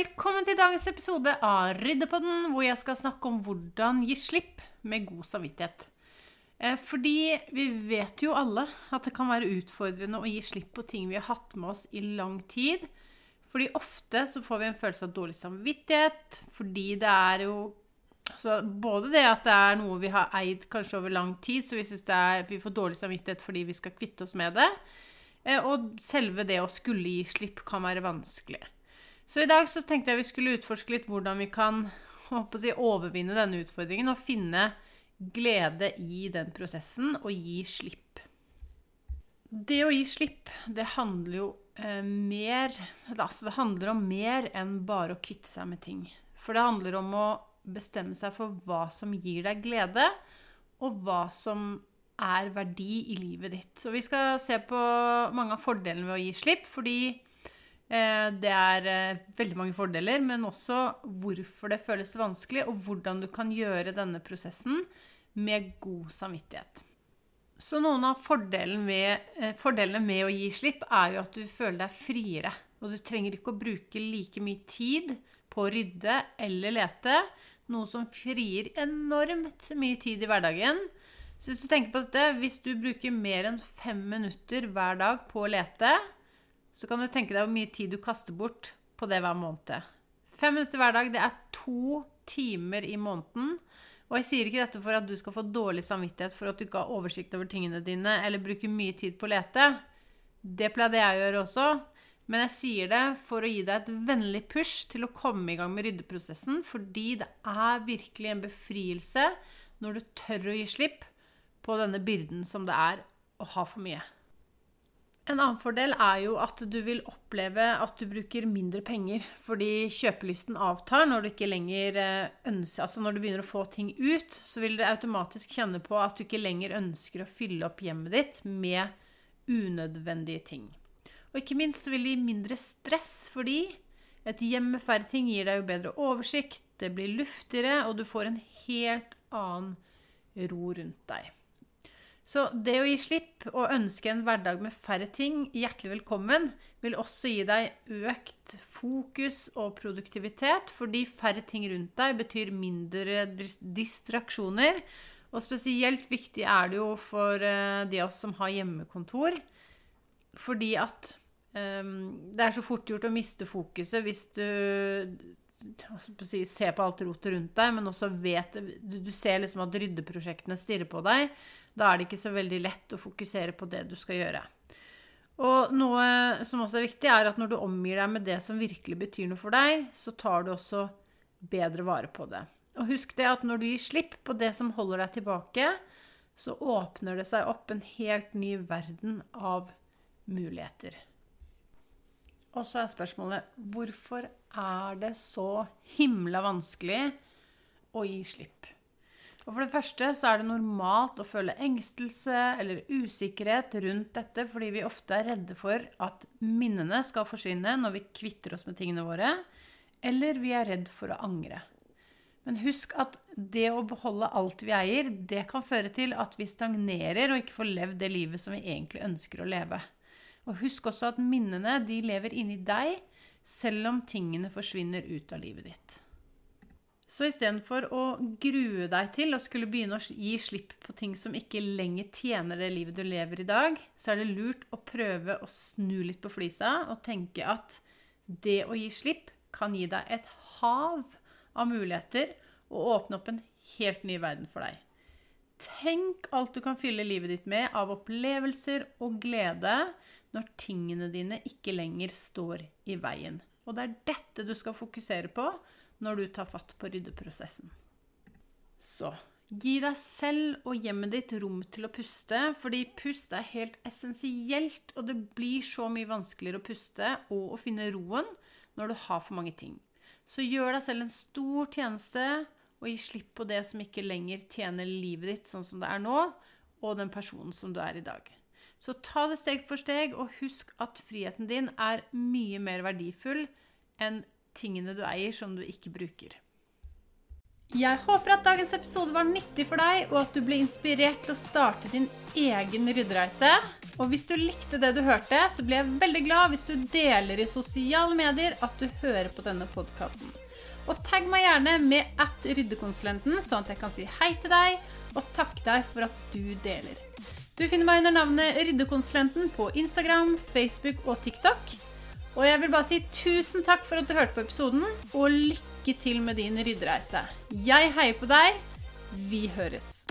Velkommen til dagens episode av Ryddepodden, hvor jeg skal snakke om hvordan gi slipp med god samvittighet. Eh, fordi vi vet jo alle at det kan være utfordrende å gi slipp på ting vi har hatt med oss i lang tid. Fordi ofte så får vi en følelse av dårlig samvittighet, fordi det er jo altså Både det at det er noe vi har eid kanskje over lang tid, så vi syns vi får dårlig samvittighet fordi vi skal kvitte oss med det. Eh, og selve det å skulle gi slipp kan være vanskelig. Så i dag så tenkte jeg vi skulle utforske litt hvordan vi kan si, overvinne denne utfordringen og finne glede i den prosessen og gi slipp. Det å gi slipp, det handler jo eh, mer Altså det handler om mer enn bare å kvitte seg med ting. For det handler om å bestemme seg for hva som gir deg glede, og hva som er verdi i livet ditt. Så vi skal se på mange av fordelene ved å gi slipp, fordi det er eh, veldig mange fordeler, men også hvorfor det føles vanskelig, og hvordan du kan gjøre denne prosessen med god samvittighet. Så noen av fordelene med, eh, fordelene med å gi slipp er jo at du føler deg friere. Og du trenger ikke å bruke like mye tid på å rydde eller lete, noe som frier enormt mye tid i hverdagen. Så hvis du tenker på dette, hvis du bruker mer enn fem minutter hver dag på å lete, så kan du tenke deg hvor mye tid du kaster bort på det hver måned. Fem minutter hver dag, det er to timer i måneden. Og jeg sier ikke dette for at du skal få dårlig samvittighet for at du ikke har oversikt over tingene dine, eller bruker mye tid på å lete. Det pleide jeg å gjøre også. Men jeg sier det for å gi deg et vennlig push til å komme i gang med ryddeprosessen, fordi det er virkelig en befrielse når du tør å gi slipp på denne byrden som det er å ha for mye. En annen fordel er jo at du vil oppleve at du bruker mindre penger. Fordi kjøpelysten avtar når du ikke lenger eh, ønsker Altså når du begynner å få ting ut, så vil du automatisk kjenne på at du ikke lenger ønsker å fylle opp hjemmet ditt med unødvendige ting. Og ikke minst vil det gi mindre stress, fordi et hjem med færre ting gir deg jo bedre oversikt, det blir luftigere, og du får en helt annen ro rundt deg. Så det å gi slipp og ønske en hverdag med færre ting hjertelig velkommen, vil også gi deg økt fokus og produktivitet, fordi færre ting rundt deg betyr mindre distraksjoner. Og spesielt viktig er det jo for eh, de av oss som har hjemmekontor, fordi at um, det er så fort gjort å miste fokuset hvis du si, ser på alt rotet rundt deg, men også vet Du, du ser liksom at ryddeprosjektene stirrer på deg. Da er det ikke så veldig lett å fokusere på det du skal gjøre. Og noe som også er viktig, er at når du omgir deg med det som virkelig betyr noe for deg, så tar du også bedre vare på det. Og husk det at når du gir slipp på det som holder deg tilbake, så åpner det seg opp en helt ny verden av muligheter. Og så er spørsmålet hvorfor er det så himla vanskelig å gi slipp? Og For det første så er det normalt å føle engstelse eller usikkerhet rundt dette fordi vi ofte er redde for at minnene skal forsvinne når vi kvitter oss med tingene våre, eller vi er redd for å angre. Men husk at det å beholde alt vi eier, det kan føre til at vi stagnerer og ikke får levd det livet som vi egentlig ønsker å leve. Og husk også at minnene de lever inni deg, selv om tingene forsvinner ut av livet ditt. Så istedenfor å grue deg til å skulle begynne å gi slipp på ting som ikke lenger tjener det livet du lever i dag, så er det lurt å prøve å snu litt på flisa og tenke at det å gi slipp kan gi deg et hav av muligheter og åpne opp en helt ny verden for deg. Tenk alt du kan fylle livet ditt med av opplevelser og glede når tingene dine ikke lenger står i veien. Og det er dette du skal fokusere på når du tar fatt på ryddeprosessen. Så gi deg selv og hjemmet ditt rom til å puste, fordi pust er helt essensielt, og det blir så mye vanskeligere å puste og å finne roen når du har for mange ting. Så gjør deg selv en stor tjeneste og gi slipp på det som ikke lenger tjener livet ditt sånn som det er nå, og den personen som du er i dag. Så ta det steg for steg, og husk at friheten din er mye mer verdifull enn tingene du eier som du ikke bruker. Jeg håper at dagens episode var nyttig for deg, og at du ble inspirert til å starte din egen ryddereise. Og hvis du likte det du hørte, så blir jeg veldig glad hvis du deler i sosiale medier at du hører på denne podkasten. Og tagg meg gjerne med at ryddekonsulenten, sånn at jeg kan si hei til deg og takke deg for at du deler. Du finner meg under navnet Ryddekonsulenten på Instagram, Facebook og TikTok. Og jeg vil bare si tusen takk for at du hørte på episoden, og lykke til med din ryddereise. Jeg heier på deg. Vi høres.